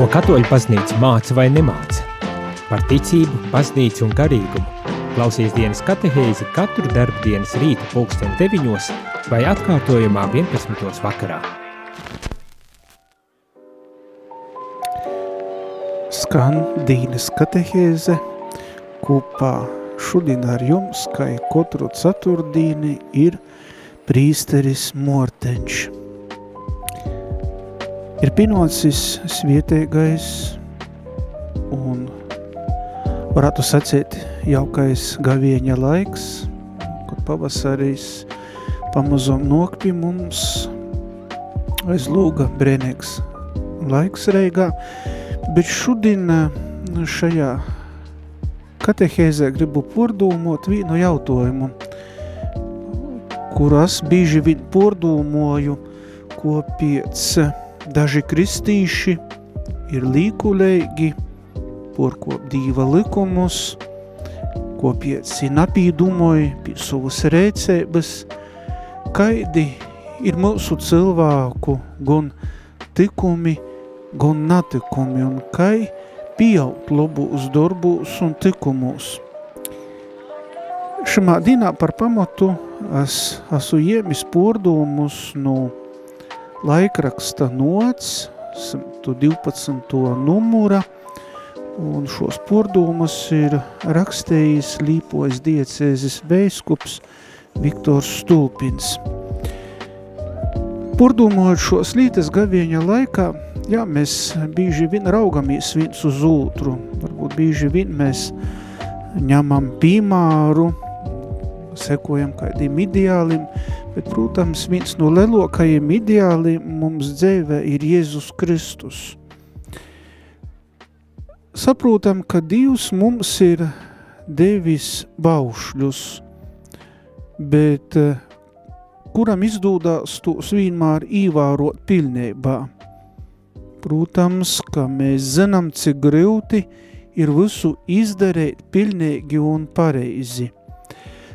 Ko katoļu baznīca māca vai nemāca? Par ticību, baznīcu un garīgumu. Klausies dienas katehēzi katru darbu dienas rīta pulksten 9 vai atkārtojumā 11. vakarā. Skan Dīnes katehēze kopā šodien ar jums, kā katru ceturtdīni, ir prīsteris Morteņš. Ir pienācis svietēgais un varētu sacīt jaukais gavieņa laiks, kad pavasarīs pamazom nokpi mums aiz lūga brēnīgs laiks reigā, bet šodien šajā katehēzē gribu pordūmot vienu jautājumu, kuras bieži vien pordūmoju, ko piec Daži kristīši ir līkulēgi, porkop dīva likumus, ko pieci napīdumoja pie savas rēcēbas, kaidi ir mūsu cilvēku gan tikumi, gan natikumi, un kai pieaugt labūs darbūs un tikumus. Šamā dienā par pamatu es esmu iemis pordumus no laikraksta nots, 112. numura, un šos purdumus ir rakstējis Līpojas diecēzes beiskups Viktors Stulpins. Purdumojot šos lītes gavieņa laikā, jā, mēs bīži vien raugamies viens uz otru, varbūt bīži vien mēs ņemam pīmāru, sekojam kādiem ideālim, bet, protams, viens no lielākajiem ideāliem mums dzīvē ir Jēzus Kristus. Saprotam, ka Dievs mums ir devis baušļus, bet eh, kuram izdodās tos vienmēr īvārot pilnībā. Protams, ka mēs zinām, cik grūti ir visu izdarīt pilnīgi un pareizi –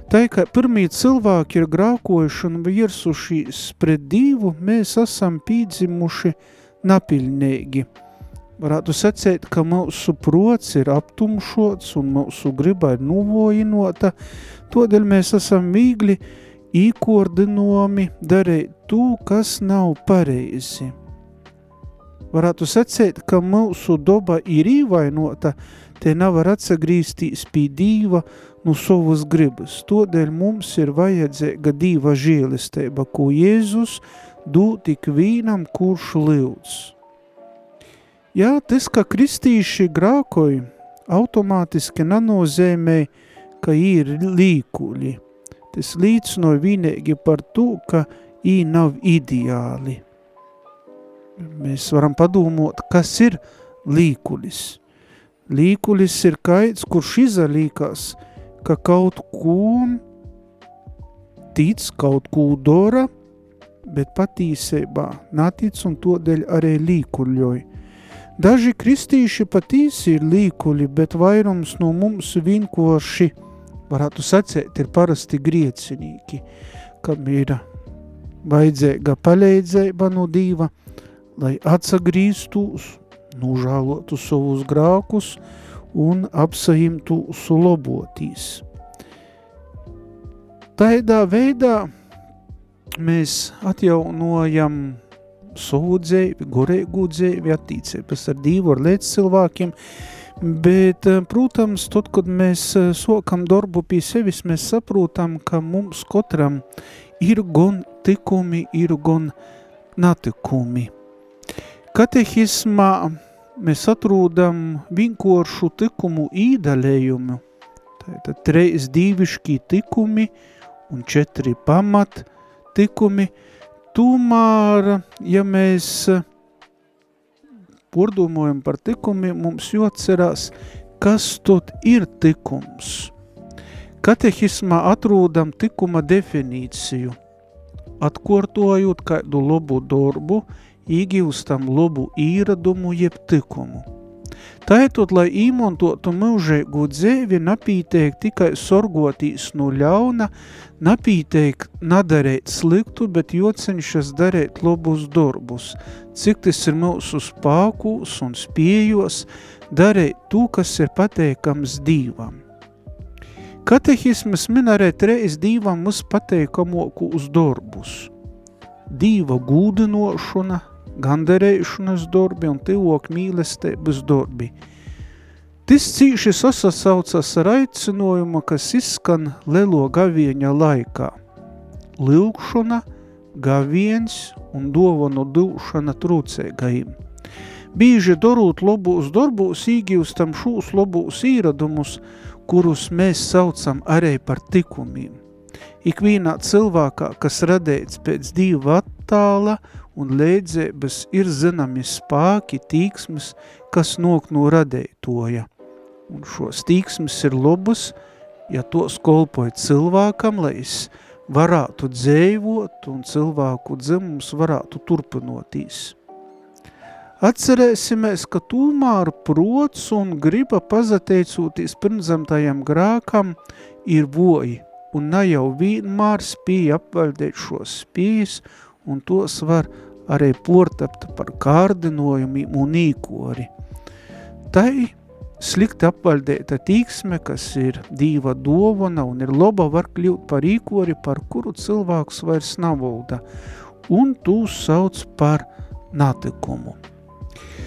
Tā kā pirmie cilvēki ir grākojuši un viersušies pret Dievu, mēs esam pīdzimuši napilnīgi. Varētu sacēt, ka mūsu prots ir aptumšots un mūsu griba ir nuvojinota, todēļ mēs esam mīgli īkordinomi darīt to, kas nav pareizi. Varētu sacēt, ka mūsu doba ir īvainota, te nevar atsagrīstīs pie Dīva no savas gribas. Todēļ mums ir vajadzīga dīva žēlistība, ko Jēzus dū tik vīnam, kurš lūdz. Jā, tas, ka kristīši grākoji, automātiski nenozīmē, ka ir līkuļi. Tas līdz no vienīgi par to, ka ī nav ideāli. Mēs varam padomot, kas ir līkulis. Līkulis ir kaits, kurš izalīkās – ka kaut ko tic, kaut ko dara, bet patīsībā natic un todēļ arī līkuļoj. Daži kristīši patīsi ir līkuļi, bet vairums no mums vienkoši, varētu sacēt, ir parasti griecinīgi, kam ir vajadzīga paleidzēba no Dīva, lai atsagrīstus, nužālotu savus grākus, un apsaimtu sulobotīs. Tādā veidā mēs atjaunojam dzēvi, gorēgu dzēvi, attīcības ar divu ar līdz cilvēkiem, bet, protams, tad, kad mēs sokam darbu pie sevis, mēs saprotam, ka mums katram ir gan tikumi, ir gan natikumi. Katehismā mēs atrūdam vienkāršu tikumu īdaļējumu. Tātad treis dīvišķi tikumi un četri pamat tikumi. Tomēr, ja mēs pordomojam par tikumiem, mums jāatcerās, kas tot ir tikums. Katehismā atrūdam tikuma definīciju, atkortojot kādu labu darbu, iegūstam labu īradumu jeb tikumu. Taitot, lai īmontotu mūžēgu dzēvi, napīteik tikai sorgotīs no ļauna, napīteik nadarēt sliktu, bet joceņšas darēt lobus darbus, cik tas ir mūsu spākūs un spējos, darēt to, kas ir pateikams dīvam. Katehismas min arī reiz dīvam uz darbus. Dīva gūdinošana – gandarēšanas darbi un tivok mīlestības darbi. Tas cīši sasaucas ar aicinājumu, kas izskan lelo gavieņa laikā. Lilkšana, gaviens un dovanu dūšana trūcēgajiem. Bīži darot labūs darbūs īgīvstam šūs labūs īradumus, kurus mēs saucam arī par tikumiem. Ikvīnā cilvēkā, kas radēts pēc divu attāla un lēdzēbas ir zināmi spāki, tīksmes, kas nok no radētoja. Un šos tīksmes ir lobus, ja tos kolpoja cilvēkam, lai es varētu dzēvot un cilvēku dzimums varētu turpinotīs. Atcerēsimies, ka tūmāra prots un griba pazateicoties pirmzemtajam grākam ir voji, un ne jau vienmēr spīja apvaldēt šos spījas, un tos var arī portapt par kārdinojumiem un īkori. Tai slikti apvaldēta tīksme, kas ir dīva dovana un ir loba, var kļūt par īkori, par kuru cilvēks vairs nav valda, un tu sauc par natikumu.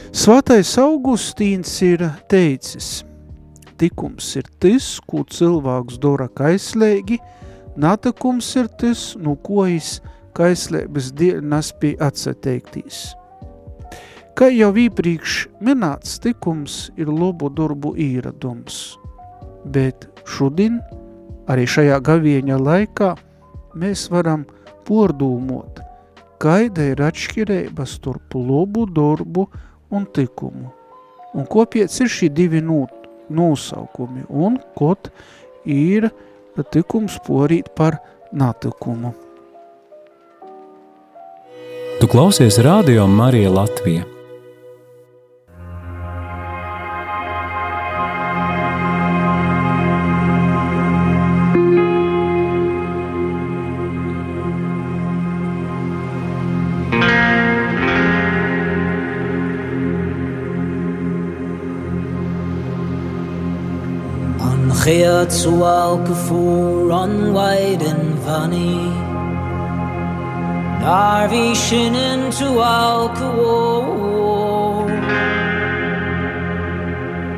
Svētais Augustīns ir teicis, tikums ir tas, ko cilvēks dara kaislēgi, natikums ir tas, no ko es kaislības dienas bija atsateiktīs. Kā jau iepriekš minēts, tikums ir labu darbu īradums, bet šodien, arī šajā gavieņa laikā, mēs varam pordūmot, kaida ir atšķirība starp labu darbu un tikumu. Un kopiec ir šī divi nosaukumi, un kot ir tikums porīt par natikumu. Tu klausies Rādio Marija Latvija. Geert zoal gevoer aan weiden van nie Narvi shinin to alcohol.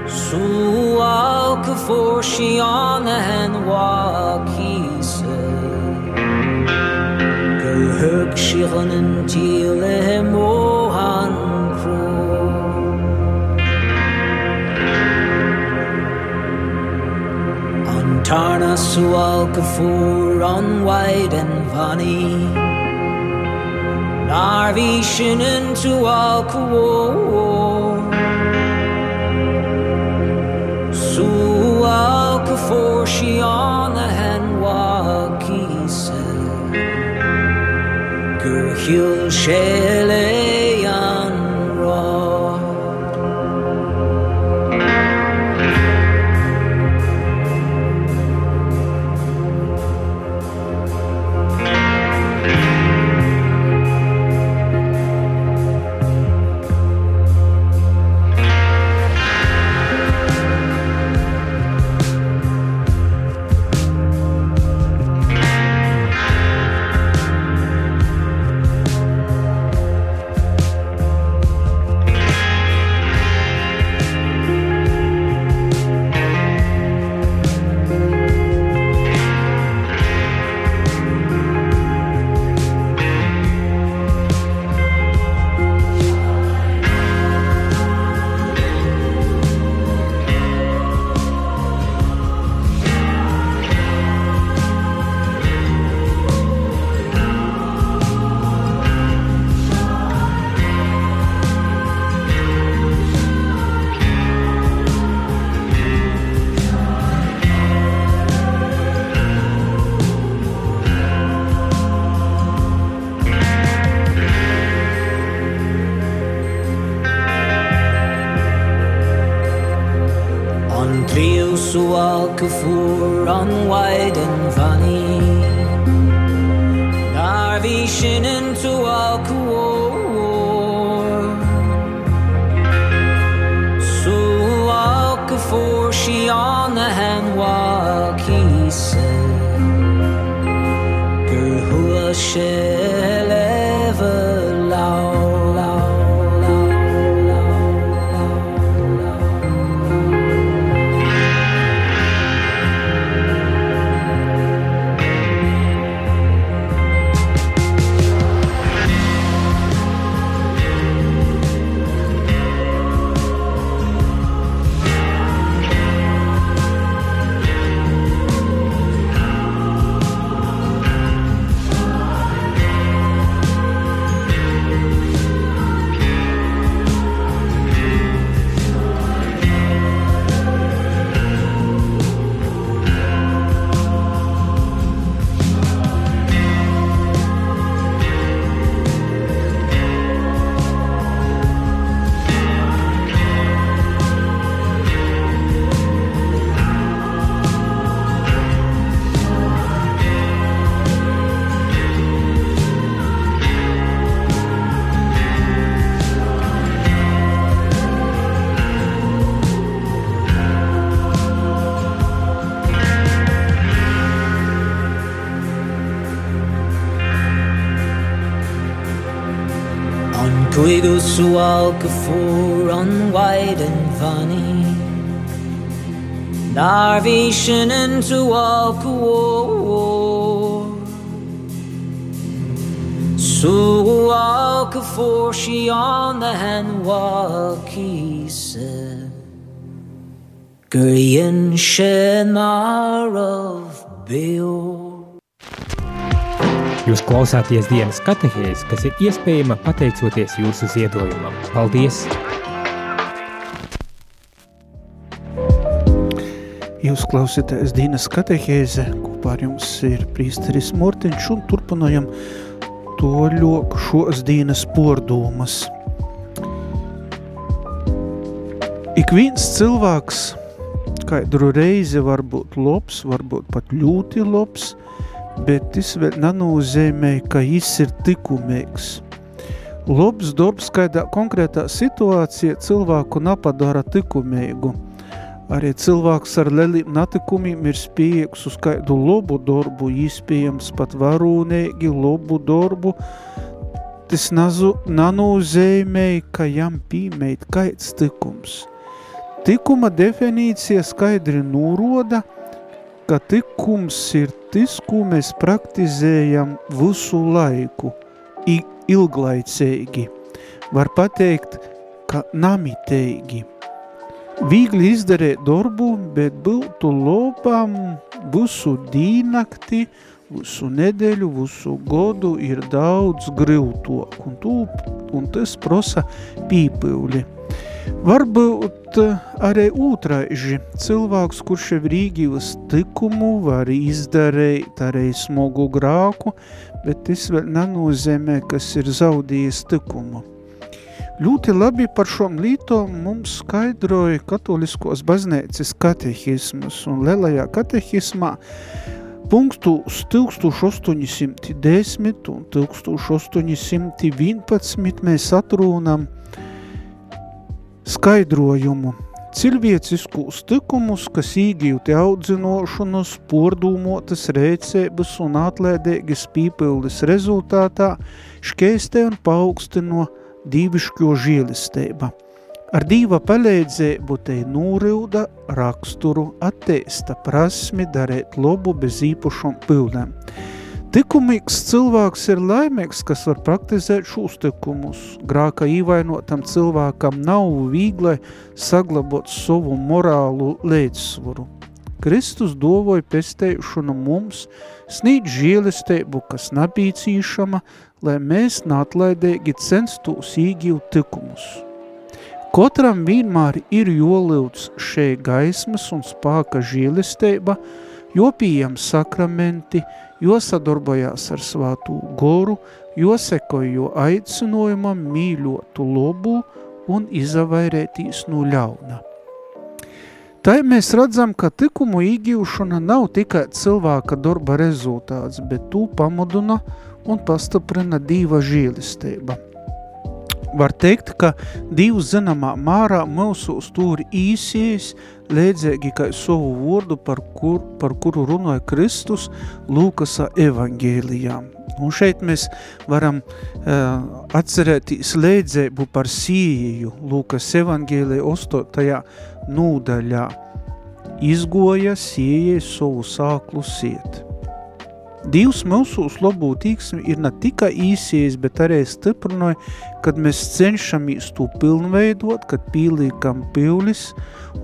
Su alka for she on the hand walk he said Go hug shirin til him mohan Tarna su alka on wide and funny narvīšanan so alkuo for she on the hen walkisen gurhil shelen to walk a four on wide and funny. Starvation and to walk a war. So walk a four, she on the hand walk, he said. Gurien Shenmar of bill. Jūs klausāties dienas katehēs, kas ir iespējama pateicoties jūsu ziedojumam. Paldies! Jūs klausāties dienas katehēze, kopā ar jums ir prīsteris Mortiņš un turpinājam to ļoku šos dienas pordomas. Ik viens cilvēks kaidru reizi var būt labs, varbūt pat ļoti labs, bet tas vēl nenozīmē, ka viņš ir likumīgs. Labs darbs kādā konkrētā situācijā cilvēku napadara likumīgu. Arī cilvēks ar lieliem natikumiem ir spējīgs uz kādu labu darbu, iespējams pat varūnīgi labu darbu. Tas nazu, nanozīmē, ka jam pīmēt kāds tikums. Tikuma definīcija skaidri nūroda, ka tikums ir tas, ko mēs praktizējam visu laiku, ilglaicīgi. Var pateikt, ka namitēgi. Vīgli izdarēt darbu, bet būtu lopam visu dīnakti, visu nedēļu, visu godu ir daudz grūtok, un, tū, un tas prosa pīpivli. Varbūt eh, arī otraiži cilvēks, kurš ir rīgīvas tikumu, var izdarīt arī smogu grāku, bet tas vēl nenozīmē, kas ir zaudījis tikumu. Ļoti labi par šom lītom mums skaidroja katoliskos baznīcas katehismus, un lielajā katehismā punktus 1810 un 1811 mēs atrūnam – skaidrojumu. Cilvēciskus tikumus, kas īgīti audzinošanas, pordūmotas rēcības un atlēdīgas pīpildes rezultātā škeistē un paaugstino dīvišķo žēlistība. Ar dīva palīdzību te nūrilda raksturu, attīsta prasmi darēt lobu bez īpašom pildēm. Tikumīgs cilvēks ir laimīgs, kas var praktizēt šos tikumus. Grāka īvainotam cilvēkam nav vīglai saglabot savu morālu līdzsvaru. Kristus dovoja pestēšanu mums, snīd žēlestību, kas napīcīšama, lai mēs nātlaidīgi censtos īgīvu tikumus. Kotram vienmēr ir jolūdz šei gaismas un spāka žēlestība, jo pieejam sakramenti, jo sadarbojās ar svātū goru, jo sekojo aicinojumam mīļotu lobu un izavairētīs no ļauna. Tā mēs redzam, ka tikumu īgījušana nav tikai cilvēka darba rezultāts, bet tū pamuduna un pastiprina Dīva žīlistība. Var teikt, ka Dievs zināmā mārā mūsu stūri īsies, līdzīgi kā savu vārdu, par, kur, par kuru runāja Kristus Lūkasa evangēlijā. Un šeit mēs varam uh, atcerēties līdzību par sīju Lūkas evangēlijā 8. nūdaļā. Izgoja sījai savu sāklu siet. Dievs mūsu labu tīksmi ir ne tikai īsies, bet arī stiprinoja, kad mēs cenšamies to pilnveidot, kad pīlīkam pīlis,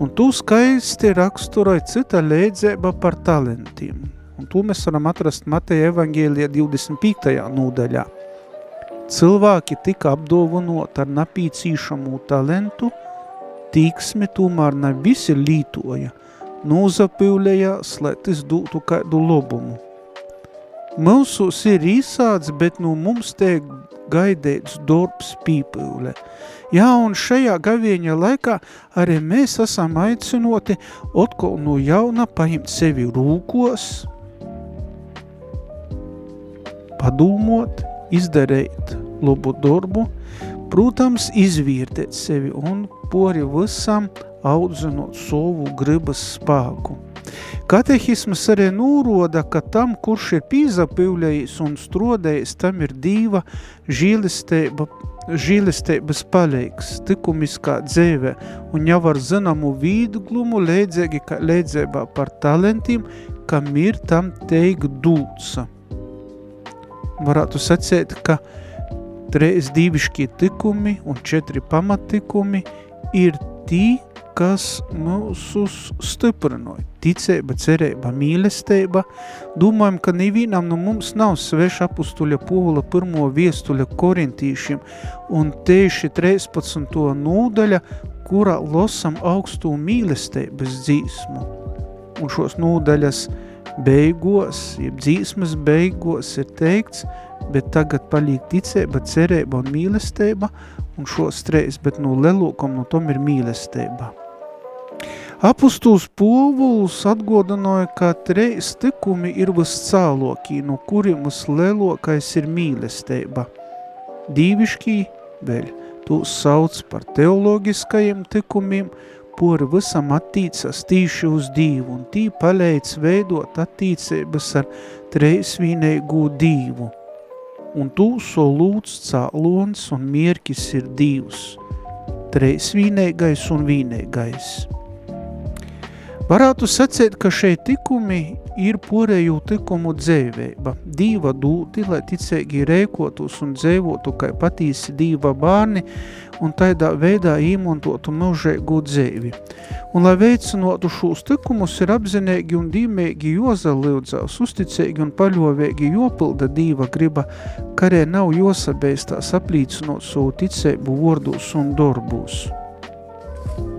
un to skaisti raksturoja cita lēdzēba par talentiem. Un to mēs varam atrast Mateja evangēlijā 25. nūdaļā. Cilvēki tika apdovanot ar napīcīšamu talentu, tīksmi tomēr ne visi lītoja, nūzapīlējās, lai tas dotu kādu lobumu. Mūsus ir īsāds, bet no mums tiek gaidīts darbs pīpūle. Jā, un šajā gavieņa laikā arī mēs esam aicinoti atkal no jauna paņemt sevi rūkos, padūmot, izdarīt labu darbu, protams, izvērtēt sevi un pori visam audzinot savu gribas spēku. Katehisms arī nūroda, ka tam, kurš ir pīzapīvļējis un strodējis, tam ir dīva žīlisteiba, žīlisteibas palīgs, tikumiskā dzēve, un jau ar zināmu vīdglumu leidzēgi, ka leidzēbā par talentiem, kam ir tam teik dūca. Varētu sacēt, ka treis dīviškie tikumi un četri pamattikumi ir tī, kas mūsus stiprinoja. Ticēba, cerēba, mīlestība. Domājam, ka nevienam no mums nav sveša apustuļa Pūla pirmo viestuļa korintīšiem, un tieši 13. nūdaļa, kura losam augstu mīlestības dzīsmu. Un šos nūdaļas beigos, jeb dzīsmas beigos ir teikts, bet tagad palīk ticēba, cerēba un mīlestība, un šos treis, bet no lelūkam no tom ir mīlestība. Apustuls Povuls atgodinoja, ka treis tikumi ir viscālokī, no kuriem vislielākais ir mīlestība. Dīviškī vēl tos sauc par teologiskajiem tikumiem, pori visam attīcas tīši uz Dīvu, un tī paleic veidot attīcības ar treisvīneigu Dīvu. Un tū solūts cālons un mierkis ir Dīvs, treisvīneigais un vīneigais. Varētu sacēt, ka šeit tikumi ir porēju tikumu dzēvēba, dīva dūti, lai ticēgi rēkotus un dzēvotu, kai patīsi dīva bārni, un tādā veidā īmontotu mūžēgu dzēvi. Un, lai veicinotu šos tikumus, ir apzinīgi un dīmēgi jozalīdzās, uzticēgi un paļovēgi jopilda dīva griba, karē nav josabēstās aplīcinot savu ticēbu vordus un dorbūs.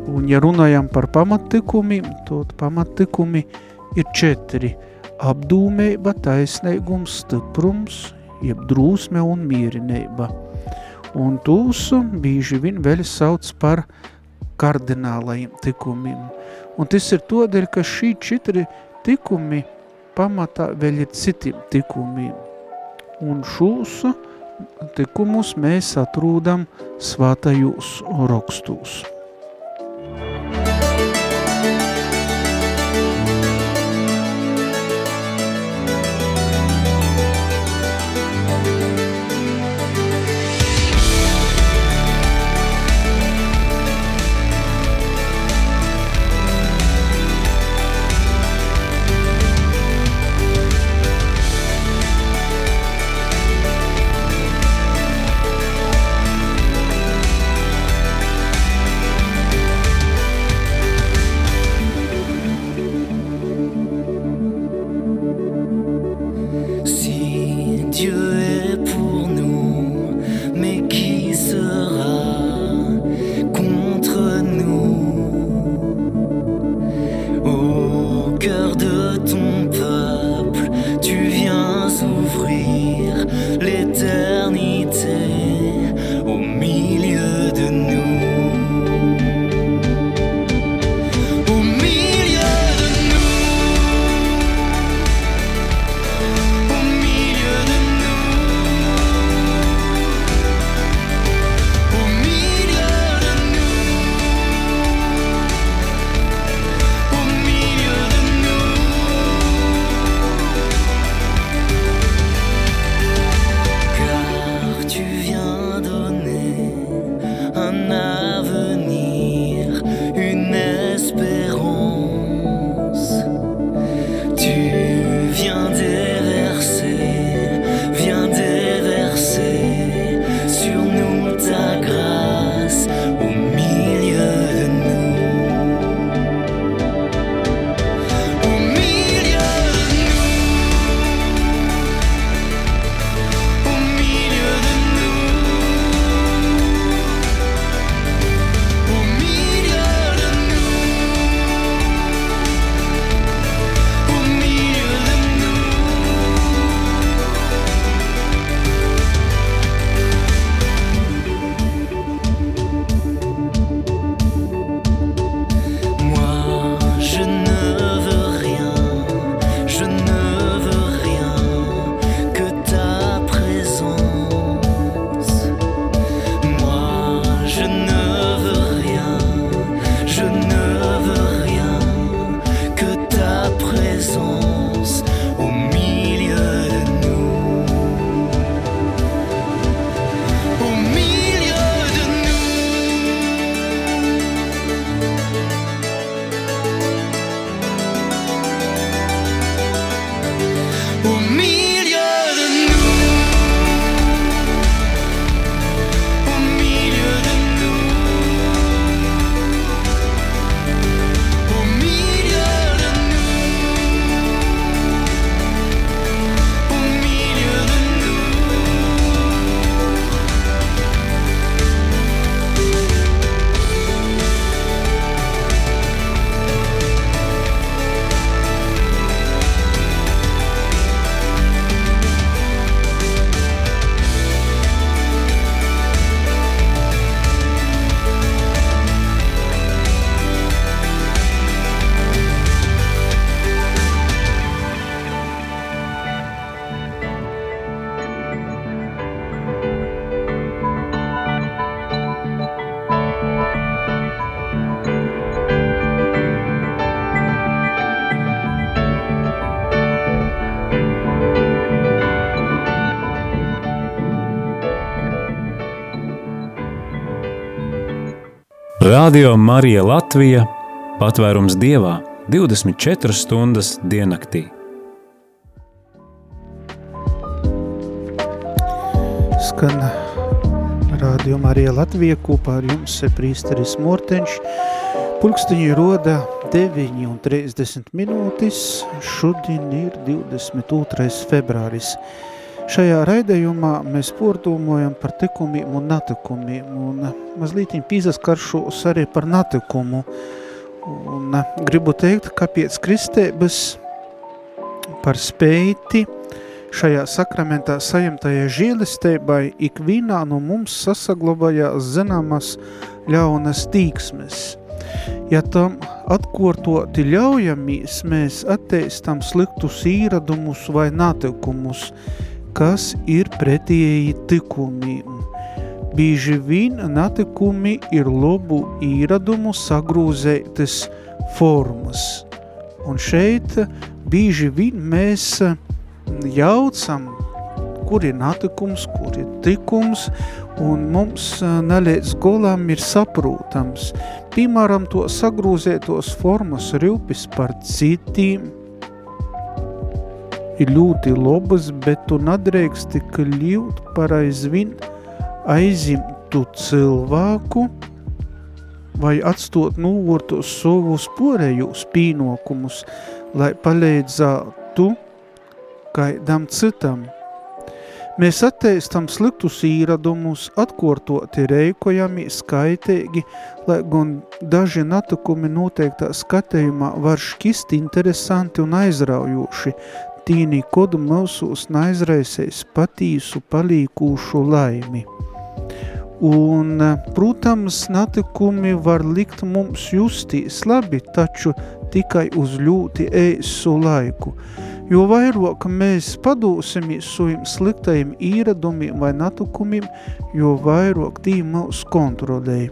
Un, ja runājam par pamattikumiem, tad pamattikumi ir četri – apdūmība, taisnīgums, stiprums, jeb drūsme un mierinība. Un tūsu bīži vien vēl sauc par kardinālajiem tikumiem. Un tas ir todēļ, ka šī četri tikumi pamatā vēl ir citiem tikumiem. Un šūs tikumus mēs atrūdam svātajos rakstūs. Radio Marija Latvija - patvērums dievā 24 stundas diennaktī. Skan Radio Marija Latvija kopā ar jums ir prīsteris Morteņš. Pulkstiņi roda 9 un 30 minūtes, šodien ir 22. februāris. Šajā raidījumā mēs pordomojam par tikumiem un natikumiem, un mazliet pīzaskaršos arī par natikumu. Un gribu teikt, kāpēc kristēbas par spēti šajā sakramentā sajemtajai žēlisteibai ikvienā no mums sasaglabājās zināmas ļaunas tīksmes. Ja tam atkortoti ļaujamies, mēs atteistam sliktus īradumus vai natikumus, kas ir pretieji tikumiem. Bīži vien natikumi ir lobu īradumu sagrūzētas formas. Un šeit bīži vien mēs jaucam, kur ir natikums, kur ir tikums, un mums nelēc golām ir saprūtams. Piemēram, to sagrūzētos formas rūpis par citiem, ir ļoti labas, bet tu nedrēksti kļūt par aizvien aizimtu cilvēku vai atstot novārtos savus porējos pīnokumus, lai palīdzētu kaidam citam. Mēs atteistam sliktus īradumus, atkortoti reikojami, skaitīgi, lai gan daži natukumi noteiktā skatījumā var šķist interesanti un aizraujoši, tīnī kodu mūsos naizraisēs patīsu palīkūšu laimi. Un, protams, natikumi var likt mums justīs labi, taču tikai uz ļoti ēsu laiku. Jo vairāk mēs padūsimies saviem sliktajiem īradumiem vai natukumiem, jo vairāk tī mūs kontrolē.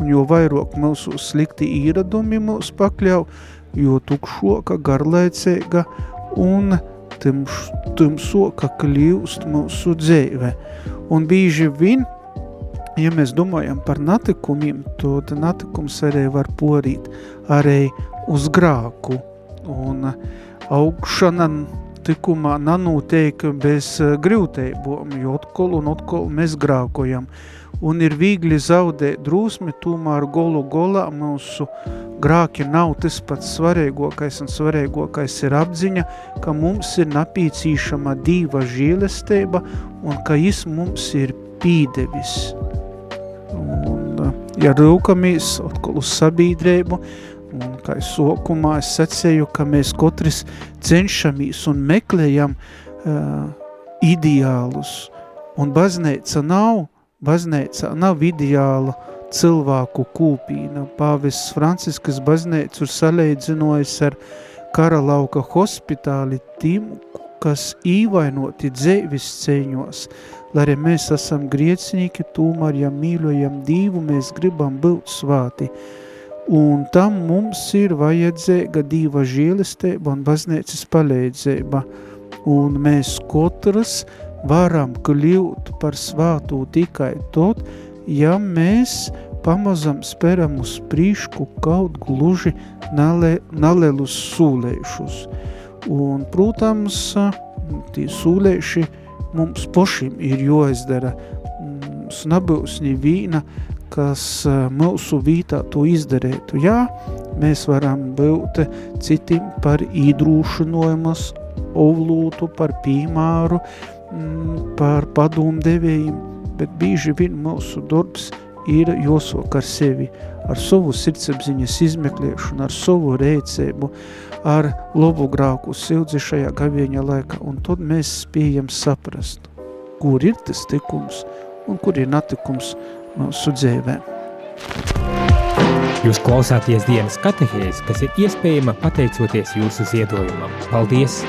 Un jo vairāk mūsu slikti īradumi mūs pakļauj, jo tukšoka, garlaicīga un tumsoka kļūst mūsu dzīve. Un bīži vien, ja mēs domājam par natikumiem, tad natikums arī var porīt arī uz grāku. Un augšana tikumā nanotiek bez grūtībām, jo atkal un atkal mēs grākojam un ir viegli zaudēt drūsmi, tomēr golu golā mūsu grāki nav tas pats svarīgākais un svarīgākais ir apziņa, ka mums ir napīcīšama dīva žīlestība un ka jis mums ir pīdevis. Un, ja rūkamies atkal uz sabiedrību, un kā es sokumā es secēju, ka mēs katrs cenšamies un meklējam uh, ideālus, un baznīca nav baznīca nav ideāla cilvēku kūpīna. Pāvests Franciskas baznīcu ir salīdzinojis ar kara lauka hospitāli tiem, kas īvainoti dzēvis ceņos, lai arī mēs esam griecinieki, tomēr, ja mīļojam Dīvu, mēs gribam būt svāti. Un tam mums ir vajadzīga Dīva žēlestība un baznīcas palīdzība. Un mēs katrs varam kļūt par svātu tikai tad, ja mēs pamazam speram uz prīšku kaut gluži nale, nalelus sūlēšus. Un, protams, tie sūlēši mums pošim ir joizdara. Mums nebūs vīna, kas mūsu vītā to izdarētu. Jā, mēs varam būt citim par īdrūšanojumus, ovlūtu, par pīmāru, Mm, par padomdevējiem, bet bieži vien mūsu darbs ir jāsok ar sevi, ar savu sirdsapziņas izmeklēšanu, ar savu rēcēbu, ar labu grāku sildzi šajā gavieņa laikā, un tad mēs spējam saprast, kur ir tas tikums un kur ir natikums mūsu dzēvē. Jūs klausāties dienas katehēs, kas ir iespējama pateicoties jūsu ziedojumam. Paldies!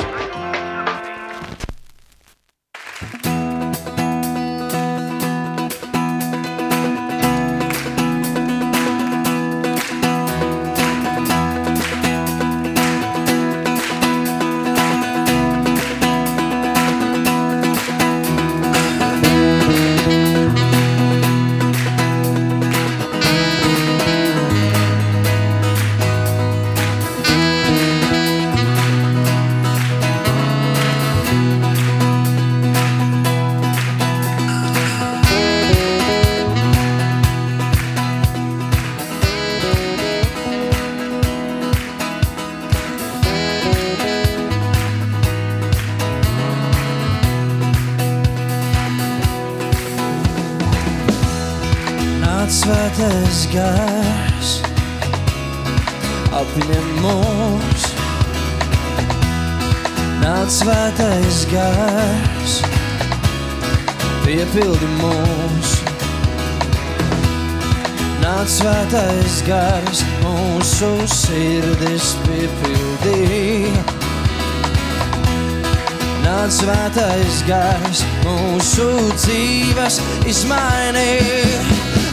Gars, mūsu dzīves izmainīja,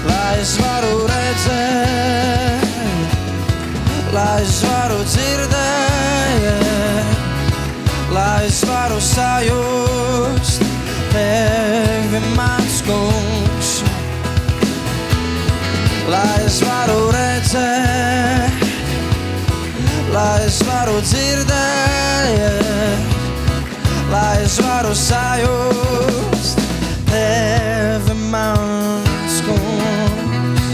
lai es varu redzēt, lai es varu dzirdēt, lai es varu sajust tevi, mans kungs, lai es varu redzēt, lai es varu dzirdēt lai es varu sajust tevi mans kungs.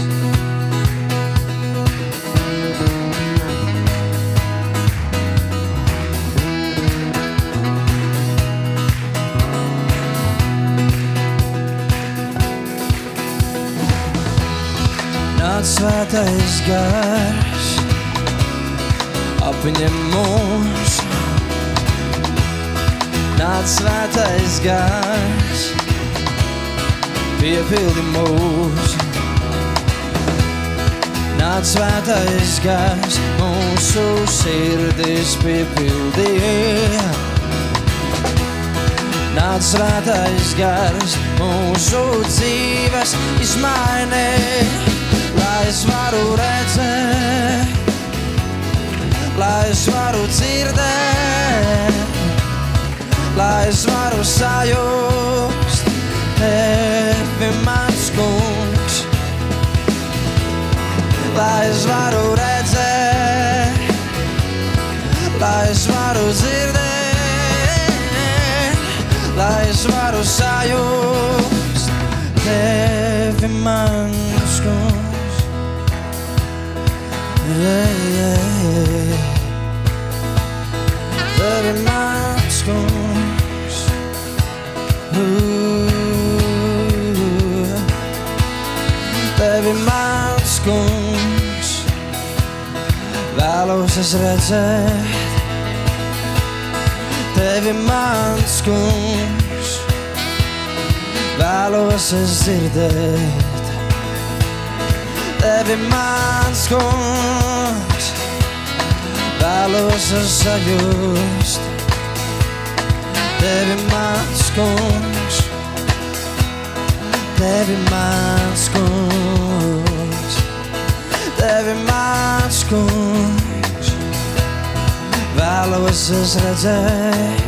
Nāc svētais gars, apņem mūs Nāc svētais gars, piepildi mūs. Nāc svētais gars, mūsu sirdis piepildīja. Nāc svētais gars, mūsu dzīves izmainīja, lai es varu redzēt, lai es varu dzirdēt lai es varu sajust tevi, mans kungs. Lai es varu redzēt, lai es varu dzirdēt, lai es varu sajust tevi, mans kungs. Yeah, yeah, yeah. Tevi, mans kungs. Ooh. Tevi mans kungs, vēlos es redzēt. Tevi mans kungs, vēlos es dzirdēt. Tevi mans kungs, vēlos es sajust. Tevi mans kungs, tevi mans kungs, tevi mans kungs, vēlos es redzēt.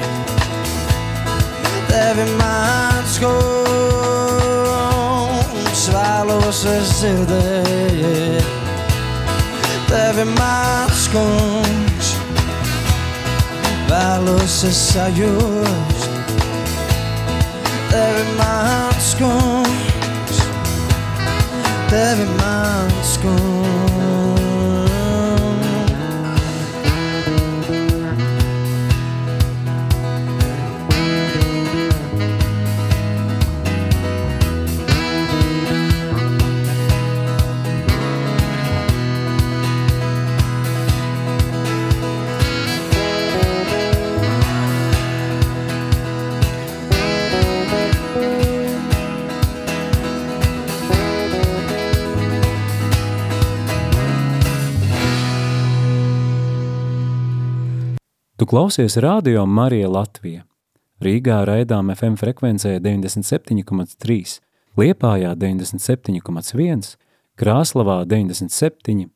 Tevi mans kungs, vēlos es dzirdēt. Tevi mans kungs, vēlos es sajust. Tevi mans kungs, Tu klausies radio Marija Latvija. Rīgā raidām FM frekvencē 97,3, Liepājā 97,1, Krāslavā 97,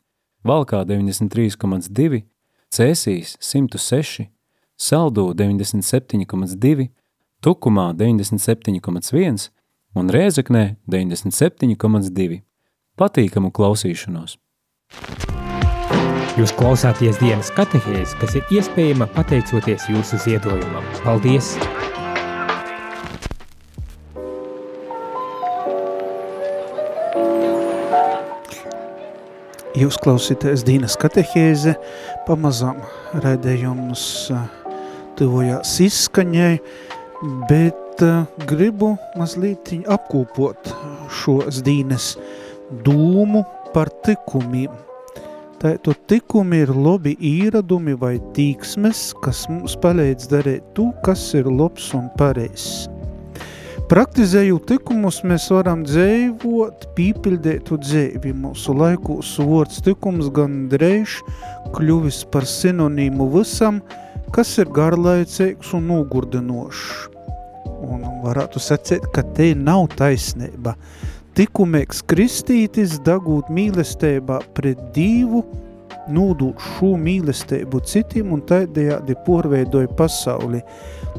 Valkā 93,2, Cēsīs 106, Saldū 97,2, Tukumā 97,1 un Rēzeknē 97,2. Patīkamu klausīšanos! Jūs klausāties dienas katehēs, kas ir iespējama pateicoties jūsu ziedojumam. Paldies! Jūs klausīties Dīnas katehēze, pamazām raidējums eh, tuvojās izskaņai, bet eh, gribu mazliet apkopot šos Dīnas dūmu par tikumiem. Tātad tikumi ir labi īradumi vai tīksmes, kas mums palīdz darīt to, kas ir labs un pareizs. Praktizējot likumus, mēs varam dzīvot, pīpildētu dzīvi. Mūsu laikos vārds tikums gan dreiž kļuvis par sinonīmu visam, kas ir garlaicīgs un nogurdinošs. Un varētu sacīt, ka te nav taisnība – Tikumēks kristītis dagūt mīlestībā pret Dīvu, nūdūt šo mīlestību citiem un taidējādi porveidoja pasauli.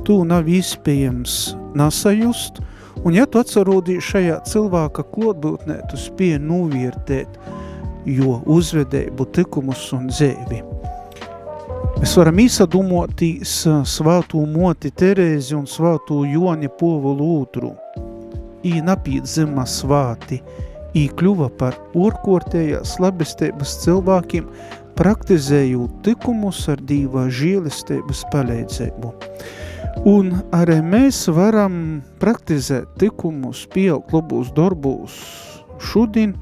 Tu nav iespējams nasajust, un ja tu atcerūdī šajā cilvēka klotbūtnē, tu spēj noviertēt, jo uzvedēbu tikumus un dzēvi. Mēs varam īsadomotīs svātū moti Terēzi un svātū Joni Povulu ūtru – ī napīt zima svāti, ī kļuva par orkortējās labestības cilvēkiem, praktizējot tikumus ar dīvā žīlistības palīdzību. Un arī mēs varam praktizēt tikumus, pieaugt labos darbūs šodien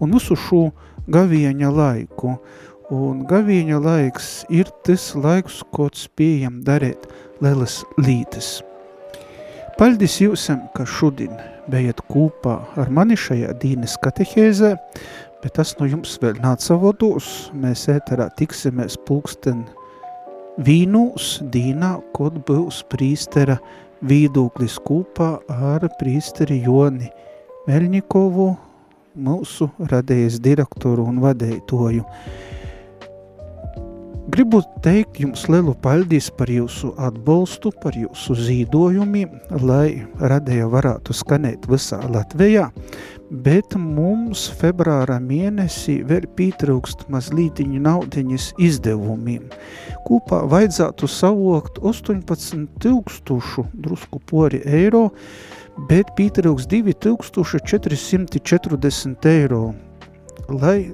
un visu šo gavieņa laiku. Un gavieņa laiks ir tas laiks, kad spējam darīt lielas lītes. Paldies jūsam, ka šodien bijat kopā ar mani šajā dīnes katehēzē, bet tas no jums vēl nāca vados. Mēs ēterā tiksimies pulksten vīnūs dīnā, kod būs prīstera vīdūklis kopā ar prīsteri Joni Meļņikovu, mūsu radējas direktoru un vadētoju. Gribu teikt jums lielu paldies par jūsu atbalstu, par jūsu zīdojumiem, lai radēja varētu skanēt visā Latvijā, bet mums februāra mēnesī vēl pietrūkst mazlītiņu naudiņas izdevumiem. Kopā vajadzētu savokt 18 tūkstošu drusku pori eiro, bet pietrūkst 2440 eiro, lai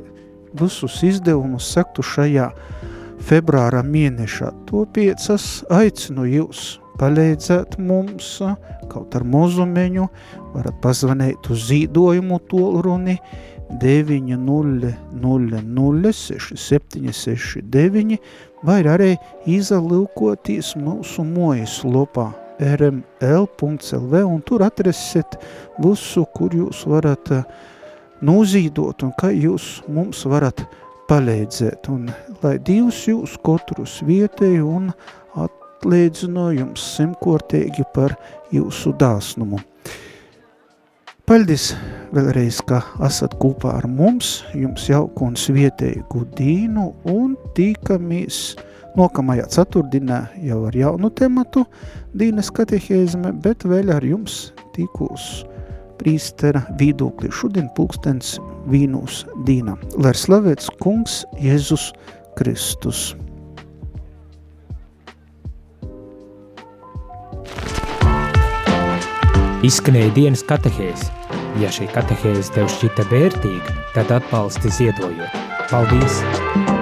visus izdevumus sektu šajā februāra mēnešā. Tāpēc es aicinu jūs palīdzēt mums kaut ar mozumeņu, varat pazvanīt uz zīdojumu tolruni 900-6769 vai arī izalūkoties mūsu mojas lopā rml.lv un tur atrasiet visu, kur jūs varat nozīdot un kā jūs mums varat palīdzēt, un lai Dievs jūs katrus vietēju un atliedzino jums simtkortīgi par jūsu dāsnumu. Paldies vēlreiz, ka esat kopā ar mums, jums jauku un svietēju dīnu un tīkamies nokamajā ceturtdienā jau ar jaunu tematu dīnes katehēzme, bet vēl ar jums tīkos prīstera vīdokļi šodien pulkstens vīnūs dīna. Lai ir slavēts kungs Jēzus Kristus. Izskanēja dienas katehēs. Ja šī katehēze tev šķita vērtīga, tad atbalsti ziedojot. Paldies!